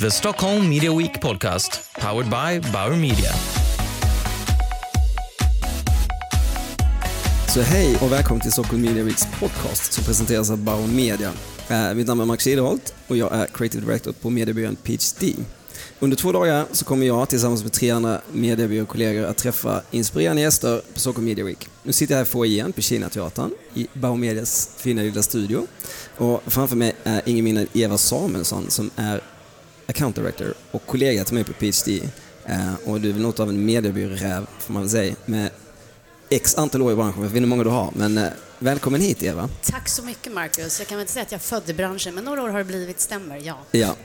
The Stockholm Media Week podcast, powered by Bauer Media. Så hej och välkommen till Stockholm Media Weeks podcast som presenteras av Bauer Media. Eh, mitt namn är Max Iderholt och jag är Creative Director på mediebyrån PhD. Under två dagar så kommer jag tillsammans med tre andra mediebyråkollegor att träffa inspirerande gäster på Stockholm Media Week. Nu sitter jag här i foajén på Kinateatern i Bauer Medias fina lilla studio. Och framför mig är ingen mindre än Eva Samuelsson som är account director och kollega till mig på PhD. Eh, och du är väl något av en mediebyråräv får man väl säga med x antal år i branschen, jag vet inte hur många du har, men eh, välkommen hit Eva. Tack så mycket Marcus. Jag kan väl inte säga att jag är född i branschen, men några år har det blivit, stämmer, ja. Ja.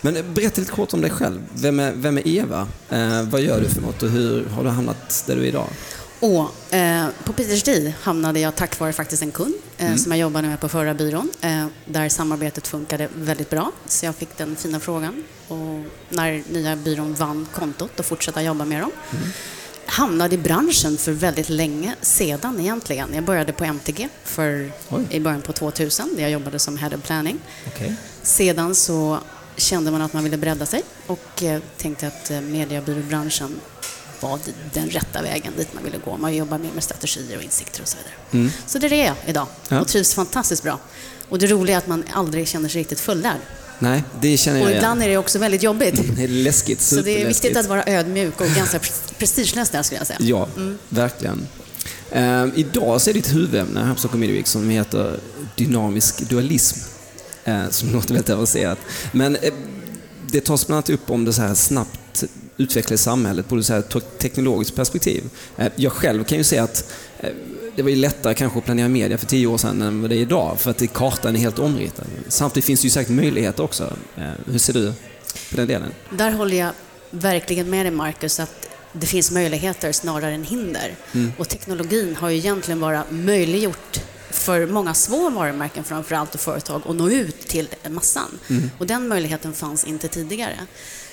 Men eh, berätta lite kort om dig själv. Vem är, vem är Eva? Eh, vad gör du för något och hur har du hamnat där du är idag? Och, eh, på PhD hamnade jag tack vare faktiskt en kund Mm. som jag jobbade med på förra byrån, eh, där samarbetet funkade väldigt bra. Så jag fick den fina frågan och när nya byrån vann kontot och fortsatte jobba med dem. Mm. Hamnade i branschen för väldigt länge sedan egentligen. Jag började på MTG för, Oj. i början på 2000, där jag jobbade som Head of Planning. Okej. Sedan så kände man att man ville bredda sig och eh, tänkte att eh, mediebyråbranschen var den rätta vägen dit man ville gå. Man jobbar mer med strategier och insikter och så vidare. Så det är det jag idag Ja. och trivs fantastiskt bra. Och det roliga är att man aldrig känner sig riktigt fullärd. Nej, det känner jag Och igen. ibland är det också väldigt jobbigt. Det är läskigt, Så det är viktigt att vara ödmjuk och ganska pre- prestigelös där skulle jag säga. Ja, verkligen. Eh, idag så är det ett huvudämne här på Stockholm Media Week som heter dynamisk dualism. Eh, som låter väldigt avancerat. Men eh, det tas bland annat upp om det så här snabbt utvecklade samhället på ett så här te- teknologiskt perspektiv. Eh, jag själv kan ju säga att eh, det var ju lättare kanske att planera media för tio år sedan än vad det är idag, för att kartan är helt omritad. Samtidigt finns det ju säkert möjligheter också. Eh, hur ser du på den delen? Där håller jag verkligen med dig Marcus att det finns möjligheter snarare än hinder. Och teknologin har ju egentligen bara möjliggjort för många små varumärken framför allt och företag att nå ut till massan. Och den möjligheten fanns inte tidigare.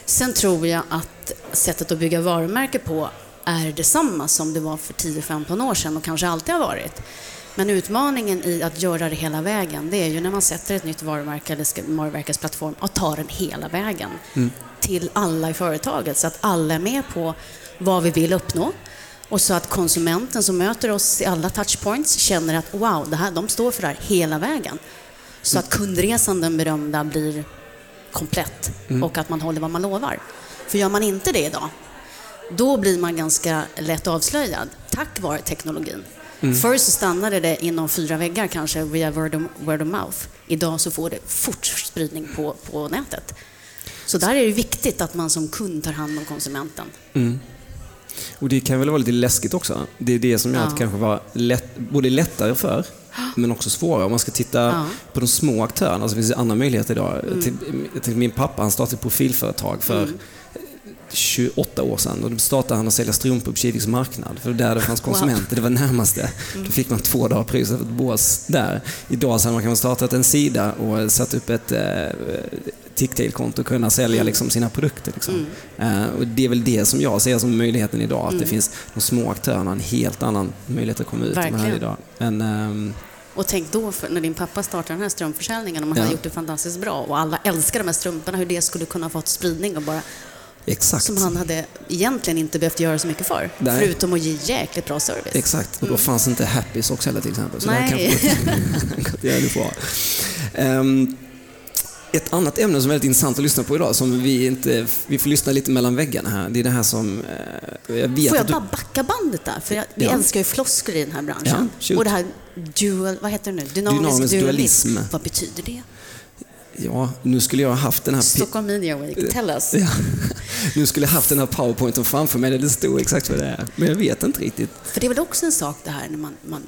Sen tror jag att sättet att bygga varumärke på är detsamma som det var för 10-15 år sedan och kanske alltid har varit. Men utmaningen i att göra det hela vägen, det är ju när man sätter ett nytt varumärke eller varumärkesplattform, att ta den hela vägen till alla i företaget så att alla är med på vad vi vill uppnå. Och så att konsumenten som möter oss i alla touchpoints känner att wow, det här, de står för det här hela vägen. Så att kundresan, den berömda, blir komplett och att man håller vad man lovar. För gör man inte det idag, då blir man ganska lätt avslöjad tack vare teknologin. Förr så stannade det inom fyra väggar kanske via word of, word of mouth. Idag så får det fort spridning på, på nätet. Så där är det viktigt att man som kund tar hand om konsumenten. Och det kan väl vara lite läskigt också. Det är det som gör att det Ja. kanske var lätt, både lättare för men också svårare. Om man ska titta Ja. Mm. på de små aktörerna så finns det andra möjligheter idag. Till, jag tänkte, min pappa han startade ett profilföretag för Mm. 28 år sedan och då startade han att sälja strumpor på Kiviks marknad. För där det fanns konsumenter, det var närmaste. Mm. Då fick man två dagar pröjs för ett bås där. Idag så hade man kanske startat en sida och satt upp ett eh, Ticktail-konto och kunna sälja Mm. liksom, sina produkter. Liksom. Eh, och det är väl det som jag ser som möjligheten idag, att det Mm. finns de små aktörerna en helt annan möjlighet att komma ut än man hade Verkligen. idag. Men, ehm, Och tänk då för när din pappa startade den här strumpförsäljningen och man Ja. hade gjort det fantastiskt bra och alla älskar de här strumporna, hur det skulle kunna fått spridning och bara, exakt. som han hade egentligen inte behövt göra så mycket för. Nej. Förutom att ge jäkligt bra service. Exakt, och då fanns inte Happy Socks heller till exempel. Så Nej. det här kan gått jävligt bra. Ehm, ett annat ämne som är väldigt intressant att lyssna på idag, som vi inte, vi får lyssna lite mellan väggarna här, det är det här som, eh, jag vet Får jag du, bara backa bandet där? För jag, vi Ja. älskar ju floskler i den här branschen. Ja, och det här dual, vad heter det nu? Dynamisk, Dynamisk dualism. dualism. Vad betyder det? ja, nu skulle jag ha haft den här Stockholm Media Week, tell us. Ja. Nu skulle jag haft den här powerpointen framför mig där det stod exakt vad det är. Men jag vet inte riktigt. För det är väl också en sak det här när man, man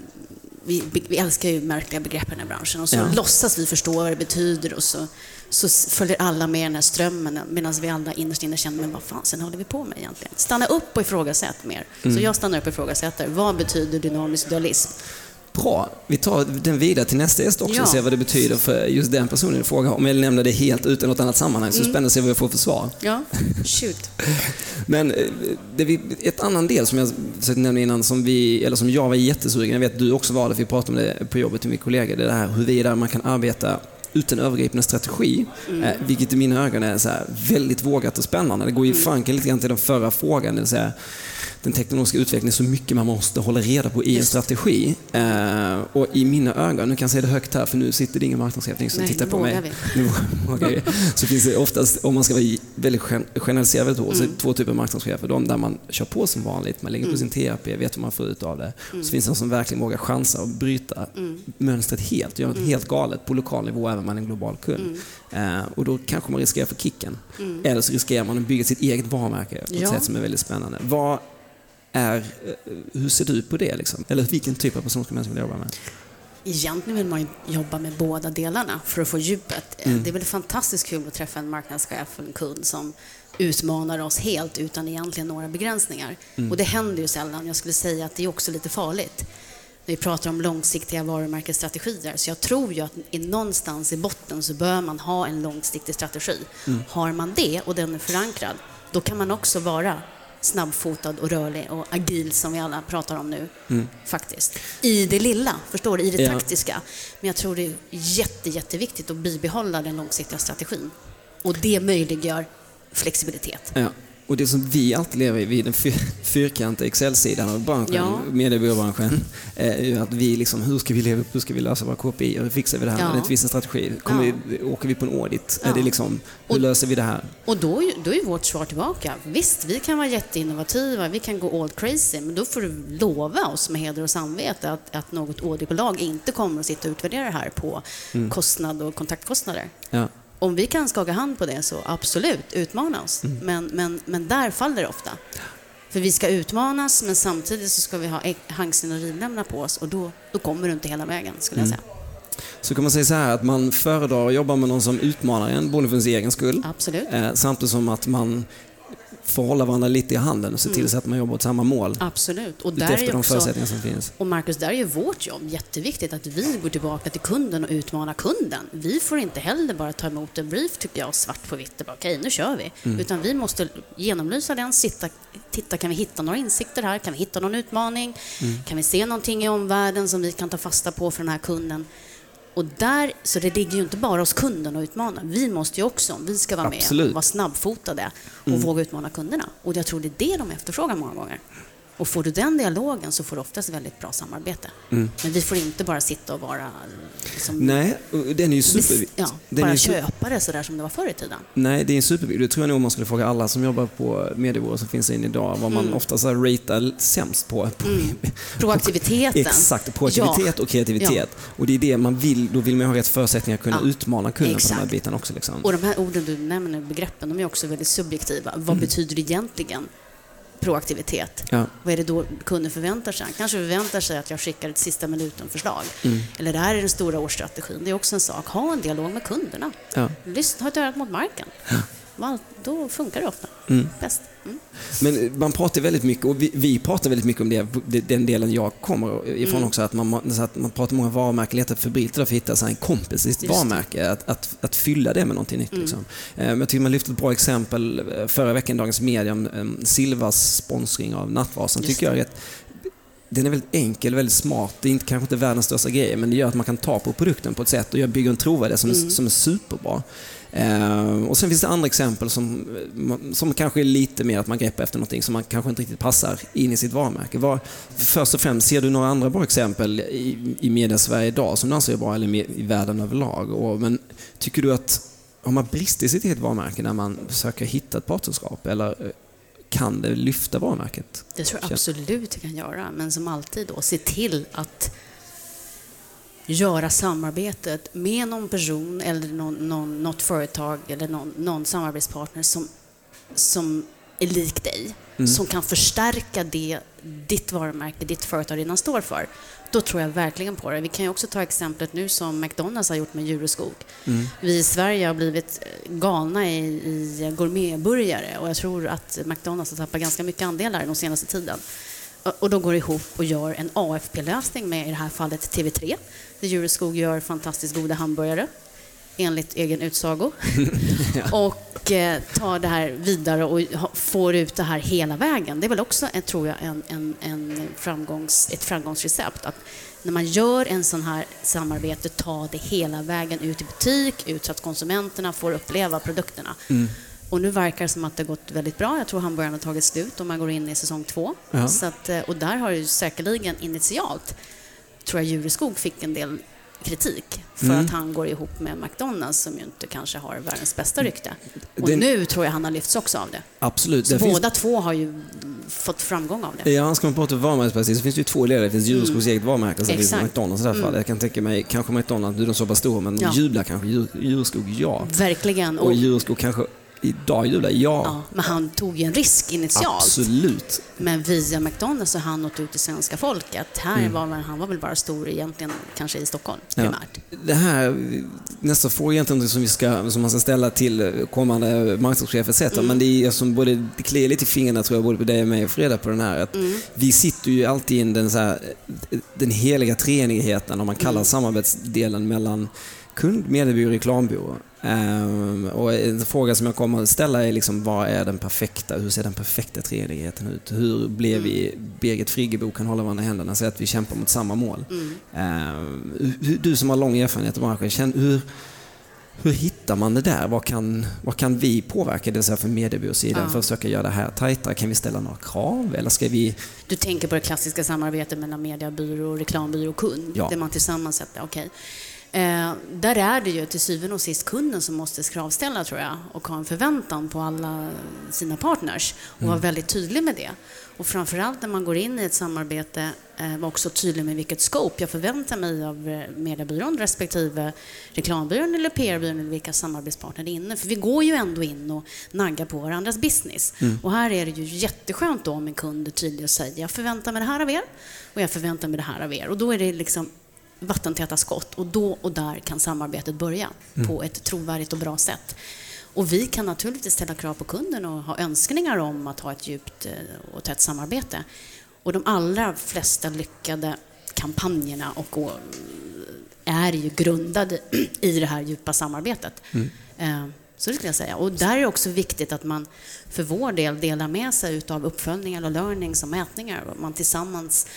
vi, vi älskar ju märkliga begrepp i den här branschen och så Ja. låtsas vi förstå vad det betyder och så, så följer alla med den här strömmen medan vi alla innerst inne känner, men vad fan sen håller vi på med egentligen? Stanna upp och ifrågasätt mer. Mm. Så jag stannar upp och ifrågasätter. Vad betyder dynamisk dualism? Bra. Vi tar den vidare till nästa gäst också Ja. och ser vad det betyder för just den personen i fråga. Om jag nämner det helt utan något annat sammanhang så det spännande att se vad jag får för svar. Ja, shoot. Men eh, det vi, ett annan del som jag försökte nämna innan, som, vi, eller som jag var jättesugen, jag vet att du också var det, för vi pratade om det på jobbet med min kollega, det är det här huruvida man kan arbeta ut en övergripande strategi, eh, vilket i mina ögon är så väldigt vågat och spännande. Det går ju fanken lite grann till den förra frågan, det vill säga den teknologiska utvecklingen så mycket man måste hålla reda på i en strategi. Eh, och i mina ögon, nu kan jag säga det högt här för nu sitter det ingen marknadschef som Nej, tittar på mig. vi. Nu vågar vi. Så finns det oftast, om man ska vara väldigt gen- generalisera väldigt hårt, så är det två typer av marknadschefer. De där man kör på som vanligt, man lägger på sin TRP, vet vad man får ut av det. Så finns det de som verkligen vågar chansa och bryta mönstret helt, och göra något helt galet på lokal nivå, även om man är en global kund. Eh, och då kanske man riskerar för kicken. Eller så riskerar man att bygga sitt eget varumärke på ett Ja. sätt som är väldigt spännande. Vad är, eh, hur ser du på det? Liksom? Eller vilken typ av person ska man vilja jobba med? Egentligen vill man jobba med båda delarna för att få djupet. Eh, Det är väl fantastiskt kul att träffa en marknadschef och en kund som utmanar oss helt utan egentligen några begränsningar. Och det händer ju sällan. Jag skulle säga att det är också lite farligt. När vi pratar om långsiktiga varumärkesstrategier. Så jag tror ju att i någonstans i botten så bör man ha en långsiktig strategi. Har man det och den är förankrad, då kan man också vara snabbfotad och rörlig och agil som vi alla pratar om nu. Faktiskt. I det lilla, förstår du? I det Ja. taktiska. Men jag tror det är jätte, jätteviktigt att bibehålla den långsiktiga strategin. Och det möjliggör flexibilitet. Ja. Och det som vi alltid lever i, vid den fyr, fyrkantiga Excel-sidan av branschen, Ja. mediebyråbranschen, är ju att vi liksom, hur ska vi leva upp, hur ska vi lösa våra KPI, hur fixar vi det här? Ja. Det finns en strategi? Kommer Ja. vi, åker vi på en audit? Ja. Är det liksom, hur Och- löser vi det här? Och då, är- då är vårt svar tillbaka. Visst, vi kan vara jätteinnovativa, vi kan gå all crazy, men då får du lova oss med heder och samvete att, att något auditbolag inte kommer att sitta och utvärdera det här på kostnad och kontaktkostnader. Ja. Om vi kan skaka hand på det så absolut, utmana oss. Men, men, men där faller det ofta. För vi ska utmanas, men samtidigt så ska vi ha hangsen och rivlämna på oss och då, då kommer du inte hela vägen, skulle jag säga. Så kan man säga så här att man föredrar att jobba med någon som utmanar en, både för sin egen skull, Absolut. eh, samtidigt som att man får hålla varandra lite i handen och se till så att man jobbar åt samma mål. Absolut. Och där är de förutsättningar som finns. och Marcus, där är vårt jobb jätteviktigt att vi går tillbaka till kunden och utmanar kunden. Vi får inte heller bara ta emot en brief, tycker jag, svart på vitt och bara okej, nu kör vi. Mm. Utan vi måste genomlysa den, sitta, titta, kan vi hitta några insikter här? Kan vi hitta någon utmaning? Mm. Kan vi se någonting i omvärlden som vi kan ta fasta på för den här kunden? Och där, så det ligger ju inte bara hos kunden att utmana. Vi måste ju också, om vi ska vara Absolut. Mm. med, vara snabbfotade och våga utmana kunderna. Och jag tror det är det de efterfrågar många gånger. Och får du den dialogen så får du oftast väldigt bra samarbete. Men vi får inte bara sitta och vara liksom, Mm. Nej, den är ju superviktig. ja, Den är bara su- köpare sådär som det var förr i tiden. Nej, det är en superviktigt. Det tror jag nog man skulle fråga alla som jobbar på mediebolag som finns in idag, vad man ofta så här ratear sämst på. på Proaktiviteten. Exakt, proaktivitet Ja. och kreativitet. Och det är det man vill, då vill man ha rätt förutsättningar att kunna Ja. utmana kunden på de här Exakt. bitarna också. Liksom. Och de här orden du nämner, begreppen, de är också väldigt subjektiva. Vad betyder det egentligen proaktivitet? Ja. Vad är det då kunden förväntar sig? Han kanske förväntar sig att jag skickar ett sista minuten-förslag. Eller det här är den stora årsstrategin. Det är också en sak. Ha en dialog med kunderna. Ja. Lyssna, ha ett öra mot marken. Va, Då funkar det ofta bäst. Mm. Men man pratar väldigt mycket, och vi, vi pratar väldigt mycket om det, den delen jag kommer ifrån Mm. också, att man, så att man pratar många varumärken, letar febrilt för att hitta så en kompis i sitt varumärke, att, att, att fylla det med någonting nytt. Liksom. Eh, Men jag tycker man lyfte ett bra exempel eh, förra veckan i Dagens Media om Silvas sponsring av Nattvasan. Tycker jag är rätt den är väldigt enkel, väldigt smart. Det är inte, kanske inte världens största grej, men det gör att man kan ta på produkten på ett sätt och jag bygger en trovärdighet som, är, som är superbra. Eh, och sen finns det andra exempel som, som kanske är lite mer att man greppar efter någonting som man kanske inte riktigt passar in i sitt varumärke. Vad, först och främst, ser du några andra bra exempel i, i media-Sverige idag som du anser är bra, eller i världen överlag? Och, men tycker du att har man brister i sitt eget varumärke när man försöker hitta ett partnerskap, eller eh, kan det lyfta varumärket? Det tror jag absolut det kan göra, men som alltid då, se till att göra samarbetet med någon person eller någon, någon, något företag eller någon, någon samarbetspartner som, som är lik dig, som kan förstärka det ditt varumärke, ditt företag redan står för. Då tror jag verkligen på det. Vi kan ju också ta exemplet nu som McDonalds har gjort med Djureskog. Vi i Sverige har blivit galna i, i gourmetburgare och jag tror att McDonalds har tappat ganska mycket andelar den senaste tiden. Och- Och de går ihop och gör en AFP-lösning med i det här fallet TV3. Där Djureskog gör fantastiskt goda hamburgare, enligt egen utsago. Och och eh, tar det här vidare och får ut det här hela vägen. Det är väl också, en, tror jag, en, en, en framgångs, ett framgångsrecept. Att när man gör en sån här samarbete, ta det hela vägen ut i butik, ut så att konsumenterna får uppleva produkterna. Och nu verkar det som att det har gått väldigt bra. Jag tror hamburgaren har tagit slut om man går in i säsong två. Ja. Så att, eh, och där har ju säkerligen initialt, tror jag Jureskog fick en del kritik för Mm. att han går ihop med McDonalds som ju inte kanske har världens bästa rykte. Och Det- nu tror jag han har lyfts också av det. Absolut. Så Det finns- båda två har ju fått framgång av det. Ja, ska man prata varumärkesperspektiv så finns det ju två ledare. Det finns Djurskogs eget varumärke och sen finns Mm. Mm. McDonalds i det här fallet. Jag kan tänka mig, kanske McDonalds, nu är de så pass stora, men Ja. jublar kanske. Djur, Djurskog, ja. Verkligen. Och Och, Djurskog kanske idag jublar, ja. ja, men han tog ju en risk initialt. Absolut. Men via McDonalds har han nått ut till svenska folket. Här var väl, han var väl bara stor egentligen, kanske i Stockholm Ja. primärt. Det här, nästa fråga är egentligen som, vi ska, som man ska ställa till kommande marknadschef etc. Mm. Men det är som både, det kliar lite i fingrarna tror jag, både på dig och mig och Freda på den här. Att Mm. Vi sitter ju alltid i den, så här, den heliga treenigheten, om man kallar Mm. samarbetsdelen mellan kund, mediebyrå och reklambyrå. Ehm, och en fråga som jag kommer att ställa är liksom, vad är den perfekta, hur ser den perfekta treenigheten ut? Hur blev vi, Birgit Friggebo kan hålla varandra i händerna säga att vi kämpar mot samma mål? Mm. Ehm, du som har lång erfarenhet av branschen, hur, hur hittar man det där? Vad kan, vad kan vi påverka, det vill säga från mediebyråsidan, Ja. för att försöka göra det här tajtare? Kan vi ställa några krav? Eller ska vi... Du tänker på det klassiska samarbetet mellan mediebyrå, reklambyrå och kund, Ja. där man tillsammans sätter, okej. Eh, där är det ju till syvende och sist kunden som måste kravställa tror jag och ha en förväntan på alla sina partners och vara väldigt tydlig med det. Och framförallt när man går in i ett samarbete eh, vara också tydlig med vilket scope jag förväntar mig av eh, mediebyrån respektive reklambyrån eller PR-byrån eller vilka samarbetspartner det är inne. För vi går ju ändå in och naggar på varandras business. Och här är det ju jätteskönt då om en kund är tydlig och säger jag förväntar mig det här av er och jag förväntar mig det här av er. Och då är det liksom vattentäta skott och då och där kan samarbetet börja på ett trovärdigt och bra sätt. Och vi kan naturligtvis ställa krav på kunden och ha önskningar om att ha ett djupt eh, och tätt samarbete. Och de allra flesta lyckade kampanjerna och, och är ju grundade i det här djupa samarbetet. Eh, Så det skulle jag säga. Och där är det också viktigt att man för vår del delar med sig utav uppföljningar och learnings och mätningar. Man tillsammans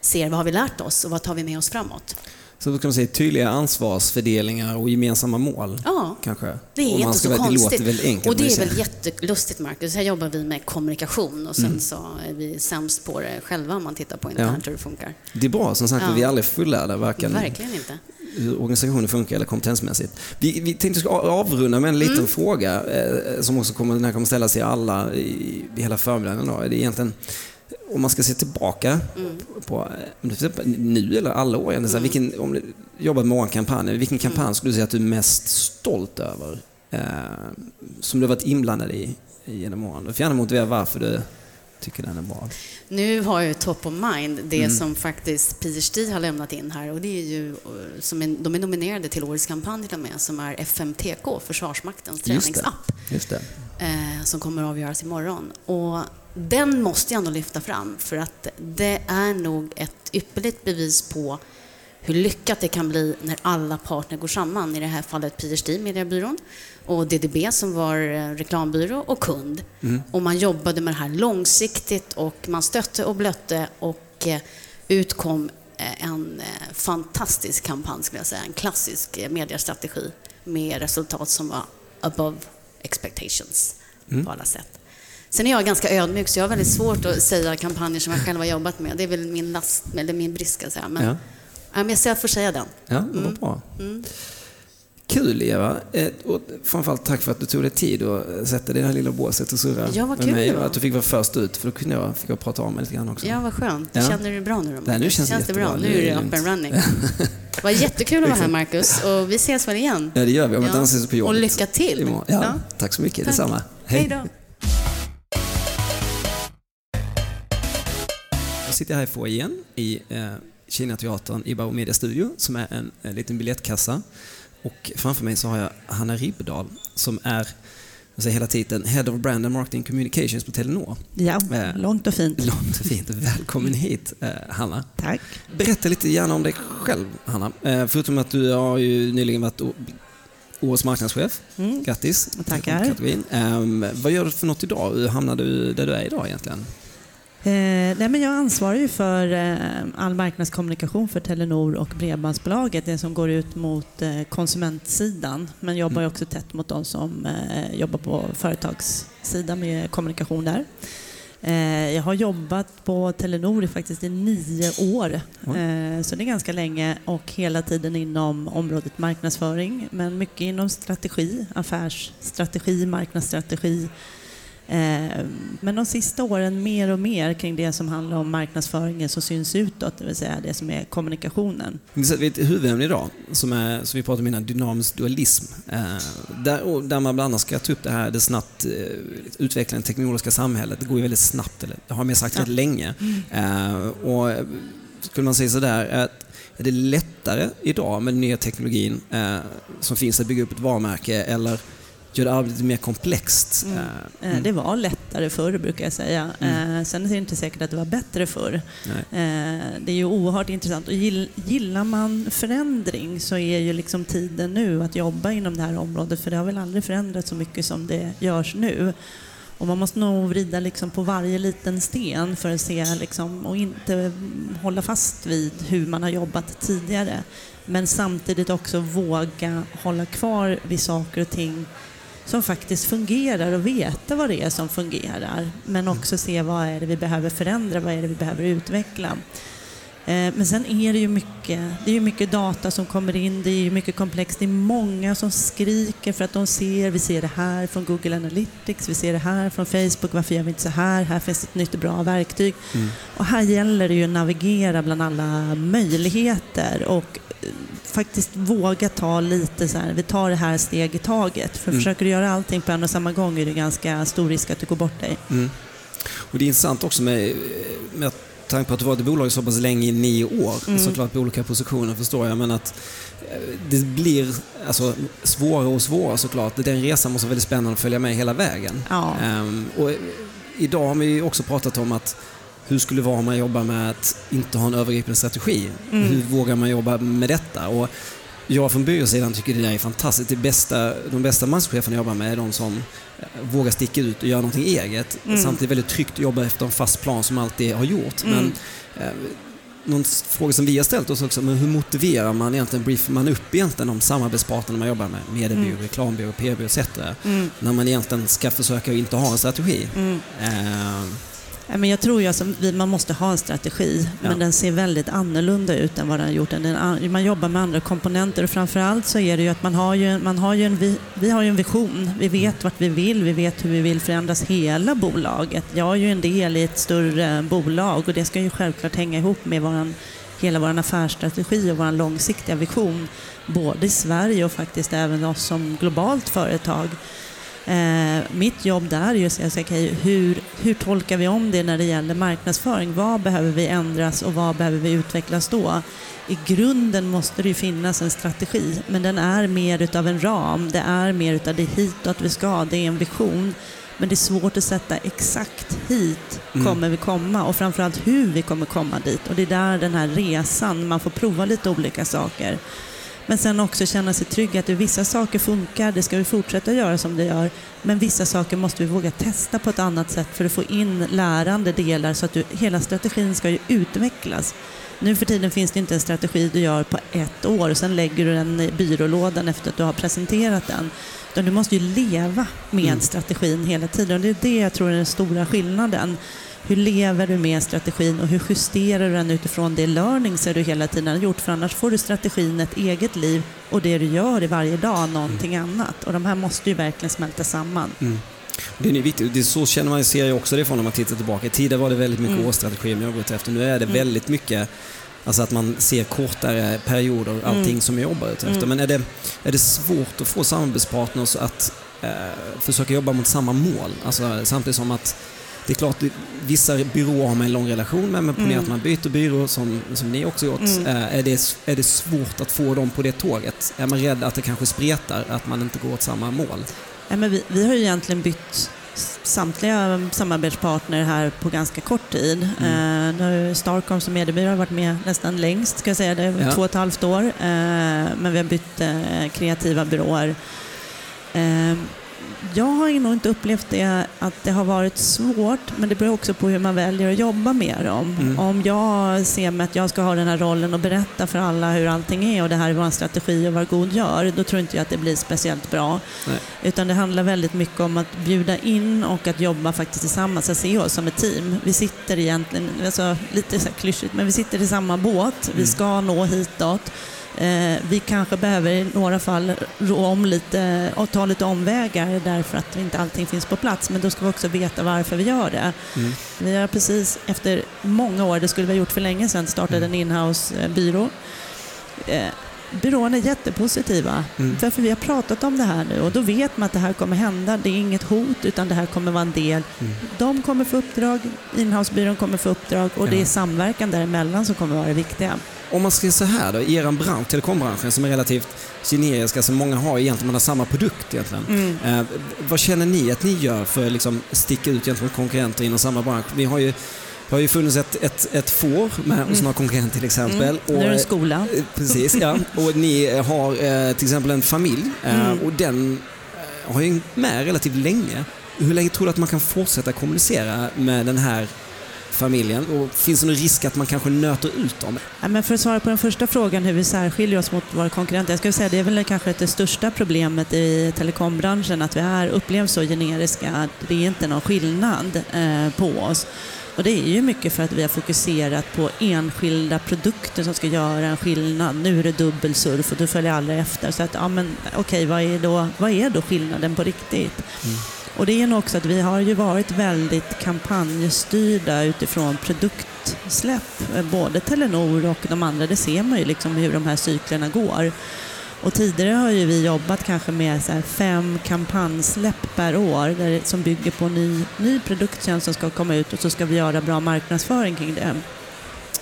ser vad har vi lärt oss och vad tar vi med oss framåt. Så då kan man säga tydliga ansvarsfördelningar och gemensamma mål. Ja, Kanske. det är inte så vara- konstigt. Det låter väldigt enkelt. och det är väl jättelustigt, Marcus. Här jobbar vi med kommunikation och sen Mm. så är vi sämst på det själva om man tittar på internt hur det funkar. det är bra. Som sagt, Ja. vi är aldrig fullärda, varken Verkligen inte. hur organisationen funkar eller kompetensmässigt. Vi, vi tänkte avrunda med en liten Mm. fråga eh, som också kommer, den här kommer ställas till alla i, i hela förmiddagen. Då. Det är egentligen, om man ska se tillbaka Mm. på, nu eller alla år, egentligen, så här, vilken, om du jobbar med många kampanjer, vilken Mm. kampanj skulle du säga att du är mest stolt över? Eh, som du har varit inblandad i, i genom åren? Du får gärna motivera varför du tycker den är bra. Nu har jag ju top of mind det Mm. som faktiskt PhD har lämnat in här och det är ju, eh, som är, de är nominerade till årets kampanj till och med, som är FMTK, Försvarsmaktens Just det. träningsapp. Just det. eh, som kommer att avgöras imorgon. Och den måste jag ändå lyfta fram för att det är nog ett ypperligt bevis på hur lyckat det kan bli när alla partner går samman. I det här fallet PhD, Mediebyrån, och DDB som var eh, reklambyrå och kund. Och man jobbade med det här långsiktigt och man stötte och blötte och eh, ut kom eh, en fantastisk kampanj, skulle jag säga. En klassisk mediestrategi med resultat som var above expectations på alla sätt. Sen är jag ganska ödmjuk, så jag har väldigt svårt att säga kampanjer som jag själv har jobbat med. Det är väl min last, eller min brist, ska jag säga. Men, Ja. ja. men jag får säga den. Ja, det Mm. var bra. Kul Eva. Eh, Och framförallt tack för att du tog dig tid att sätta dig i det här lilla båset och surra Ja, vad med mig. Och Att du fick vara först ut, för då kunde jag, fick jag prata om mig lite grann också. Ja, vad skönt. Ja. Känner du dig bra nu då? Nej, nu känns det det bra. Nu är det up and running. Det var jättekul att vara här, Marcus. Och vi ses väl igen? Ja, det gör vi. Om Ja. inte annat ses vi på jobbet. Och lycka till. Ja, Ja. Tack så mycket. Tack. Detsamma. Hej då. Jag sitter här i foajén i eh, Kinateatern i Bauer Media Studio som är en, en liten biljettkassa. Och framför mig så har jag Hanna Ribbedal som är, jag säger hela titeln, Head of Brand and Marketing Communications på Telenor. Ja, Eh, långt och fint. Långt och fint. Välkommen hit eh, Hanna. Tack. Berätta lite gärna om dig själv Hanna. Eh, förutom att du har ju nyligen varit årets marknadschef. Mm. Grattis! Tackar. Kategorin. Ehm, vad gör du för något idag? Hur hamnade du där du är idag egentligen? Eh, nej, men jag ansvarar ju för eh, all marknadskommunikation för Telenor och Bredbandsbolaget, det som går ut mot eh, konsumentsidan. Men jobbar ju också tätt mot de som eh, jobbar på företagssidan med kommunikation där. Eh, jag har jobbat på Telenor i faktiskt i nio år, eh, så det är ganska länge och hela tiden inom området marknadsföring, men mycket inom strategi, affärsstrategi, marknadsstrategi, Men de sista åren mer och mer kring det som handlar om marknadsföringen som syns utåt, det vill säga det som är kommunikationen. Vi har ett huvudämne idag som, är, som vi pratade om innan, dynamisk dualism. Eh, där, där man bland annat ska ta upp det här, det snabbt eh, utvecklande teknologiska samhället. Det går ju väldigt snabbt, eller det har man sagt Ja. rätt länge. Eh, och eh, skulle man säga sådär, att är det lättare idag med den nya teknologin eh, som finns att bygga upp ett varumärke eller gör arbetet mer komplext? Mm. Eh, Eh, Det var lättare förr brukar jag säga. Mm. Eh, Sen är det inte säkert att det var bättre förr. nej. Eh, Det är ju oerhört intressant. Och gill- gillar man förändring så är ju liksom tiden nu att jobba inom det här området för det har väl aldrig förändrats så mycket som det görs nu. Och man måste nog vrida liksom på varje liten sten för att se liksom, och inte mm, hålla fast vid hur man har jobbat tidigare. Men samtidigt också våga hålla kvar vid saker och ting som faktiskt fungerar och veta vad det är som fungerar. Men också se vad är det vi behöver förändra, vad är det vi behöver utveckla. Eh, Men sen är det ju mycket, det är mycket data som kommer in, det är ju mycket komplext. Det är många som skriker för att de ser, vi ser det här från Google Analytics, vi ser det här från Facebook, varför gör vi inte så här? Här finns ett nytt bra verktyg. Mm. Och här gäller det ju att navigera bland alla möjligheter och eh, faktiskt våga ta lite så här, vi tar det här steg i taget. För Mm. försöker du göra allting på en och samma gång är det ganska stor risk att du går bort dig. Mm. Och det är intressant också med, med tanke på att du varit i bolaget så pass länge, i nio år, Mm. såklart på olika positioner förstår jag, men att eh, det blir alltså, svårare och svårare såklart. Den resan måste vara väldigt spännande att följa med hela vägen. Ja. Ehm, och idag har vi också pratat om att hur skulle det vara om man jobbar med att inte ha en övergripande strategi? Mm. Hur vågar man jobba med detta? Och jag från byråsidan tycker det där är fantastiskt. Det bästa, de bästa manscheferna jag jobbar med är de som eh, vågar sticka ut och göra någonting eget. Mm. Samtidigt väldigt tryggt att jobba efter en fast plan som alltid har gjort. Mm. Men eh, någon fråga som vi har ställt oss också, men hur motiverar man egentligen, briefar man upp egentligen de samarbetspartnerna man jobbar med, mediebyrå, Mm. reklambyrå, PR-byrå etc. Mm. När man egentligen ska försöka inte ha en strategi. Mm. Eh, men jag tror ju att man måste ha en strategi, Ja. men den ser väldigt annorlunda ut än vad den har gjort. Man jobbar med andra komponenter och framförallt så är det ju att man har ju, man har ju en, vi, vi har ju en vision. Vi vet vart vi vill, vi vet hur vi vill förändras hela bolaget. Jag är ju en del i ett större bolag och det ska ju självklart hänga ihop med våran, hela vår affärsstrategi och vår långsiktiga vision. Både i Sverige och faktiskt även oss som globalt företag. Eh, mitt jobb där är ju att säga, okej, hur, hur tolkar vi om det när det gäller marknadsföring? Vad behöver vi ändras och vad behöver vi utvecklas då? I grunden måste det ju finnas en strategi, men den är mer utav en ram. Det är mer utav det hitåt vi ska, det är en vision. Men det är svårt att sätta exakt hit Mm. kommer vi komma och framförallt hur vi kommer komma dit. Och det är där den här resan, man får prova lite olika saker. Men sen också känna sig trygg att vissa saker funkar, det ska vi fortsätta göra som det gör. Men vissa saker måste vi våga testa på ett annat sätt för att få in lärande delar så att du, hela strategin ska ju utvecklas. Nu för tiden finns det inte en strategi du gör på ett år och sen lägger du den i byrålådan efter att du har presenterat den. Utan du måste ju leva med Mm. strategin hela tiden och det är det jag tror är den stora skillnaden. Hur lever du med strategin och hur justerar du den utifrån det learnings du hela tiden har gjort? För annars får du strategin ett eget liv och det du gör i varje dag någonting annat. Och de här måste ju verkligen smälta samman. Mm. Det är viktigt. Det är så känner man ser ju också det från när man tittar tillbaka. Tidigare var det väldigt mycket Mm. årsstrategier man jobbat efter. Nu är det Mm. väldigt mycket Alltså att man ser kortare perioder, allting Mm. som jag jobbar ut efter. Mm. Men är det, är det svårt att få samarbetspartners att eh, försöka jobba mot samma mål? Alltså, samtidigt som att det är klart, vissa byråer har man en lång relation med, men ponera Mm. att man byter byrå som, som ni också gjort. Mm. Eh, är, det, är det svårt att få dem på det tåget? Är man rädd att det kanske spretar, att man inte går åt samma mål? Ja, men vi, vi har ju egentligen bytt samtliga samarbetspartner här på ganska kort tid. Mm. Eh, Starcom som mediebyrå har varit med nästan längst, ska jag säga. Det Ja. två och ett halvt år. Eh, men vi har bytt eh, kreativa byråer. Jag har nog inte upplevt det att det har varit svårt, men det beror också på hur man väljer att jobba med dem. Mm. Om jag ser mig att jag ska ha den här rollen och berätta för alla hur allting är och det här är vår strategi och vad god gör, då tror inte jag att det blir speciellt bra. Nej. Utan det handlar väldigt mycket om att bjuda in och att jobba faktiskt tillsammans, att se oss som ett team. Vi sitter egentligen, alltså, lite så klyschigt, men vi sitter i samma båt. Vi ska nå hitåt. Eh, vi kanske behöver i några fall rå om lite och ta lite omvägar därför att inte allting finns på plats. Men då ska vi också veta varför vi gör det. Mm. Vi har precis efter många år, det skulle vi ha gjort för länge sedan, startat en inhouse-byrå. Eh, byråerna är jättepositiva. Mm. Därför vi har pratat om det här nu och då vet man att det här kommer hända. Det är inget hot utan det här kommer vara en del. Mm. De kommer få uppdrag, inhousebyrån kommer få uppdrag och det Ja. är samverkan däremellan som kommer vara det viktiga. Om man ska så här då, i er bransch, telekombranschen som är relativt generisk, alltså många har egentligen man har samma produkt egentligen. Eh, vad känner ni att ni gör för att liksom sticka ut gentemot konkurrenter inom samma bransch? Ni har ju, det har ju funnits ett, ett, ett får med hos några konkurrenter till exempel. Mm. Nu är det en skola. Eh, Precis, ja. Och ni har eh, till exempel en familj eh, Mm. och den eh, har ju med relativt länge. Hur länge tror du att man kan fortsätta kommunicera med den här familjen? Och finns det någon risk att man kanske nöter ut dem? Ja, men för att svara på den första frågan hur vi särskiljer oss mot våra konkurrenter. Jag skulle säga det är väl kanske det största problemet i telekombranschen att vi är upplevs så generiska att det är inte någon skillnad eh, på oss. Och det är ju mycket för att vi har fokuserat på enskilda produkter som ska göra en skillnad. Nu är det dubbelsurf och du följer alla efter. Så att, ja men okej, vad, är då, vad är då skillnaden på riktigt? Och det är nog också att vi har ju varit väldigt kampanjstyrda utifrån produktsläpp. Eh, både Telenor och de andra, det ser man ju liksom hur de här cyklerna går. Och tidigare har ju vi jobbat kanske med så här fem kampanjsläpp per år där, som bygger på ny, ny produkttjänst som ska komma ut och så ska vi göra bra marknadsföring kring det.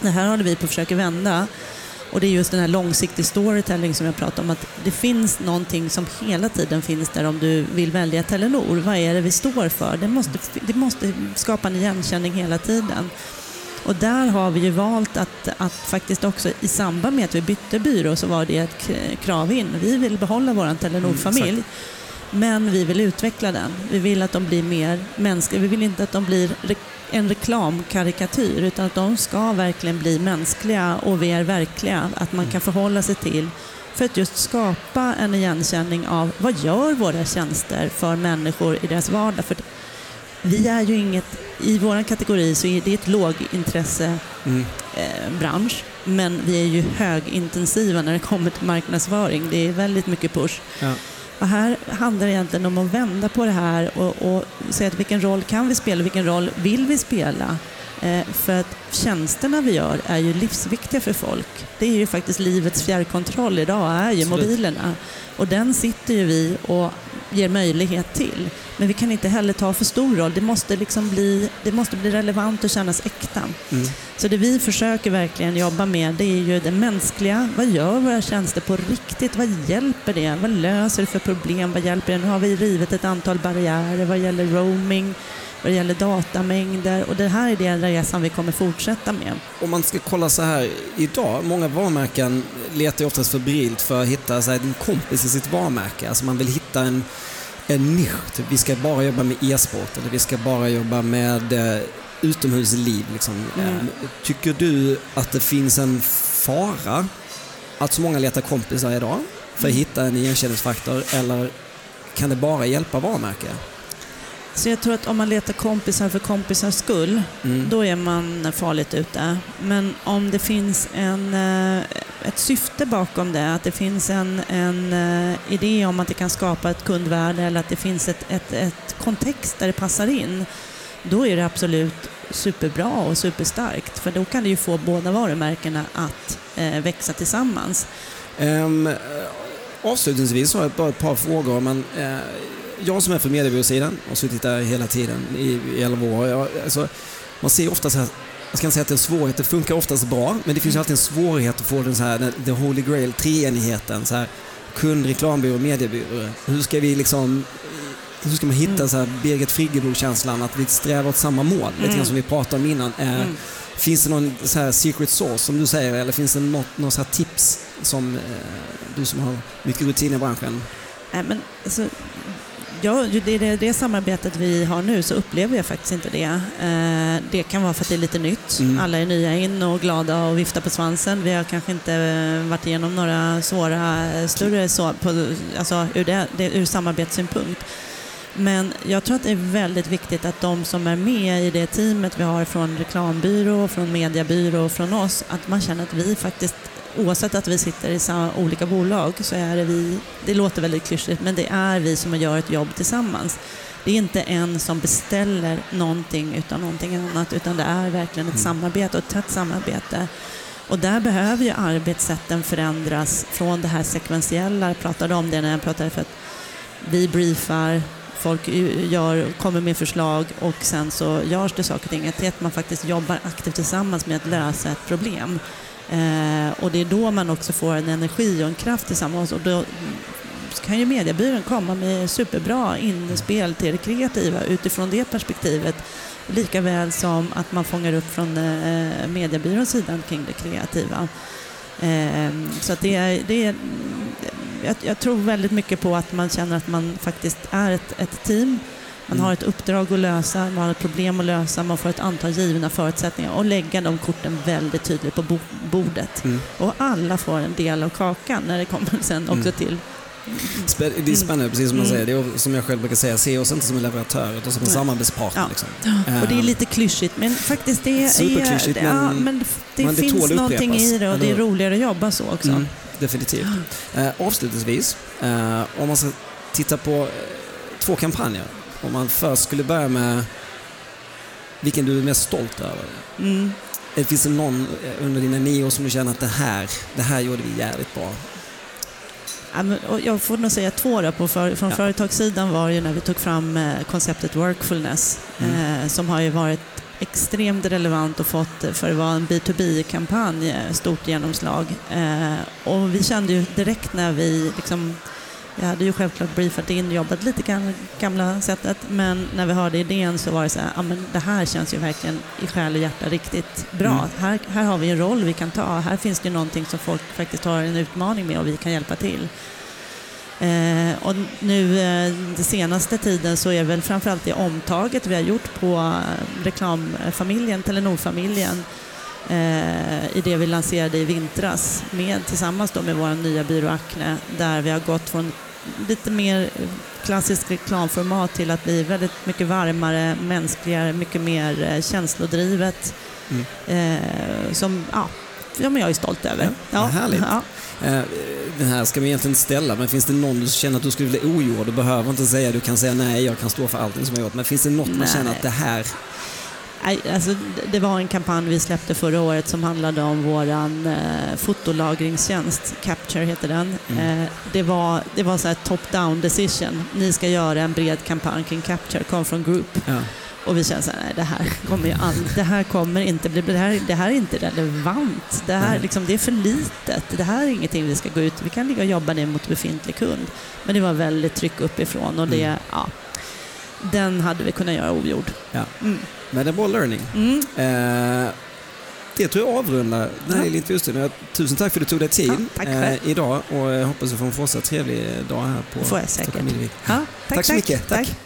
Det här håller vi på att försöka vända. Och det är just den här långsiktig storytelling som jag pratar om, att det finns någonting som hela tiden finns där om du vill välja Telenor. Vad är det vi står för? Det måste, det måste skapa en igenkänning hela tiden. Och där har vi ju valt att, att faktiskt också i samband med att vi bytte byrå så var det ett krav in. Vi vill behålla vår Telenor-familj. Mm, men vi vill utveckla den. Vi vill att de blir mer mänskliga. Vi vill inte att de blir en reklamkarikatyr utan att de ska verkligen bli mänskliga och mer verkliga. Att man kan förhålla sig till för att just skapa en igenkänning av vad gör våra tjänster för människor i deras vardag. För vi är ju inget, i vår kategori så är det ett lågintresse Mm. eh. Men vi är ju högintensiva när det kommer till marknadsföring. Det är väldigt mycket push. Ja. Och här handlar det egentligen om att vända på det här och, och säga att vilken roll kan vi spela, vilken roll vill vi spela? Eh, för att tjänsterna vi gör är ju livsviktiga för folk. Det är ju faktiskt livets fjärrkontroll idag, är ju Absolut. mobilerna. Och den sitter ju vi och ger möjlighet till. Men vi kan inte heller ta för stor roll. Det måste, liksom bli, det måste bli relevant och kännas äkta. Mm. Så det vi försöker verkligen jobba med det är ju det mänskliga. Vad gör våra tjänster på riktigt? Vad hjälper det? Vad löser det för problem? Vad hjälper det? Nu har vi rivit ett antal barriärer vad gäller roaming, vad gäller datamängder och det här är den resan vi kommer fortsätta med. Om man ska kolla så här idag, många varumärken letar ju oftast febrilt för att hitta så här, en kompis i sitt varumärke. Alltså man vill hitta en, en nisch. Typ, vi ska bara jobba med e-sport eller vi ska bara jobba med eh, utomhusliv. Liksom. Mm. Eh, tycker du att det finns en fara att så många letar kompisar idag för att hitta en igenkänningsfaktor eller kan det bara hjälpa varumärke? Så jag tror att om man letar kompisar för kompisars skull, Mm. då är man farligt ute. Men om det finns en, eh, ett syfte bakom det, att det finns en, en eh, idé om att det kan skapa ett kundvärde eller att det finns ett, ett, ett kontext där det passar in, då är det absolut superbra och superstarkt. För då kan det ju få båda varumärkena att eh, växa tillsammans. Um, avslutningsvis har jag bara ett par frågor. Men, eh, jag som är från mediebyråsidan och har suttit där hela tiden i, i 11 år. Jag, alltså, man ser ofta så här, jag ska inte säga att det är en svårighet, det funkar oftast bra, men det finns ju alltid en svårighet att få den så här, the holy grail, treenigheten. Så här, kund, reklambyrå, mediebyrå. Hur ska vi liksom hur ska man hitta så här Birgit Friggebo-känslan att vi strävar åt samma mål? Lite grann som vi pratade om innan. Eh, Finns det någon så här secret sauce som du säger eller finns det något, något så här tips som eh, du som har mycket rutin i branschen? Nej, men, alltså, ja, det, det, det samarbetet vi har nu så upplever jag faktiskt inte det. Eh, det kan vara för att det är lite nytt. Mm. Alla är nya in och glada och viftar på svansen. Vi har kanske inte eh, varit igenom några svåra, eh, större så, på, alltså, ur, det, det, ur samarbetssynpunkt. Men jag tror att det är väldigt viktigt att de som är med i det teamet vi har från reklambyrå, från mediebyrå och från oss, att man känner att vi faktiskt, oavsett att vi sitter i samma, olika bolag, så är det vi, det låter väldigt klyschigt, men det är vi som gör ett jobb tillsammans. Det är inte en som beställer någonting utan någonting annat, utan det är verkligen ett samarbete och ett tätt samarbete. Och där behöver ju arbetssätten förändras från det här sekventiella, jag pratade om det när jag pratade för att vi briefar, folk gör, kommer med förslag och sen så görs det saker och ting. Till att man faktiskt jobbar aktivt tillsammans med att lösa ett problem. Eh, och det är då man också får en energi och en kraft tillsammans. Och då kan ju mediebyrån komma med superbra inspel till det kreativa utifrån det perspektivet. Lika väl som att man fångar upp från eh, mediebyråns sida kring det kreativa. Eh, så att det är, det är jag, jag, tror väldigt mycket på att man känner att man faktiskt är ett, ett team. Man Mm. har ett uppdrag att lösa, man har ett problem att lösa, man får ett antal givna förutsättningar och lägga de korten väldigt tydligt på bo bordet. Mm. Och alla får en del av kakan när det kommer sen också till Spä- Det är spännande, precis som man Mm. säger. Det är som jag själv brukar säga, se oss inte som en leverantör utan som en samarbetspartner. Ja. Liksom. Och det är Eh, lite klyschigt, men faktiskt det är... Superklyschigt, det, ja, men- men det men det finns att någonting upprepas, i det och det är roligare att jobba så också. Mm, definitivt. Eh, avslutningsvis, eh, om man ska titta på eh, två kampanjer. Om man först skulle börja med vilken du är mest stolt över. Mm. Eh, Finns det någon eh, under dina nio år som du känner att det här, det här gjorde vi jävligt bra? Jag får nog säga två då. På för, från Ja. företagssidan var ju när vi tog fram eh, konceptet Workfulness Mm. som har ju varit extremt relevant och fått för att vara en B2B-kampanj eh, stort genomslag. Och vi kände ju direkt när vi liksom jag hade ju självklart briefat in, jobbat lite grann gamla sättet, men när vi hörde idén så var det så här, ja men det här känns ju verkligen i själ och hjärta riktigt bra. Mm. Här, här har vi en roll vi kan ta, här finns det någonting som folk faktiskt har en utmaning med och vi kan hjälpa till. Eh, och nu eh, den senaste tiden så är väl framförallt det omtaget vi har gjort på eh, reklamfamiljen, Telenor-familjen, eh, i det vi lanserade i vintras med, tillsammans med vår nya byrå Acne, där vi har gått från lite mer klassiskt reklamformat till att bli väldigt mycket varmare, mänskligare, mycket mer eh, känslodrivet. Mm. Eh, som, ja, ja, men jag är stolt över. Ja, vad härligt. Ja. Eh, Den här ska man egentligen inte ställa, men finns det någon du känner att du skulle bli ogjord? Du behöver inte säga du kan säga nej, jag kan stå för allting som jag gjort. Men finns det något man Nej. känner att det här... Alltså, det- var en kampanj vi släppte förra året som handlade om vår eh, fotolagringstjänst, Capture heter den. Mm. Eh, det var, det var så här top-down decision. Ni ska göra en bred kampanj kring Capture, kom från Group. Ja. Och vi kände så här, nej det här kommer ju all, det här kommer inte bli, det här, det här är inte relevant. Det här liksom, det är för litet. Det här är ingenting vi ska gå ut, vi kan ligga och jobba ner mot befintlig kund. Men det var väldigt tryck uppifrån och det, Mm. ja, den hade vi kunnat göra ogjord. Ja. Mm. Bra learning. Mm. Eh, det tror jag avrundar den här Ja. lilla intervjustunden. Tusen tack för att du tog dig tid Ja, tack eh, idag och jag hoppas du får en fortsatt trevlig dag här på får jag säkert. Ja, tack, Tack så mycket. Tack. tack.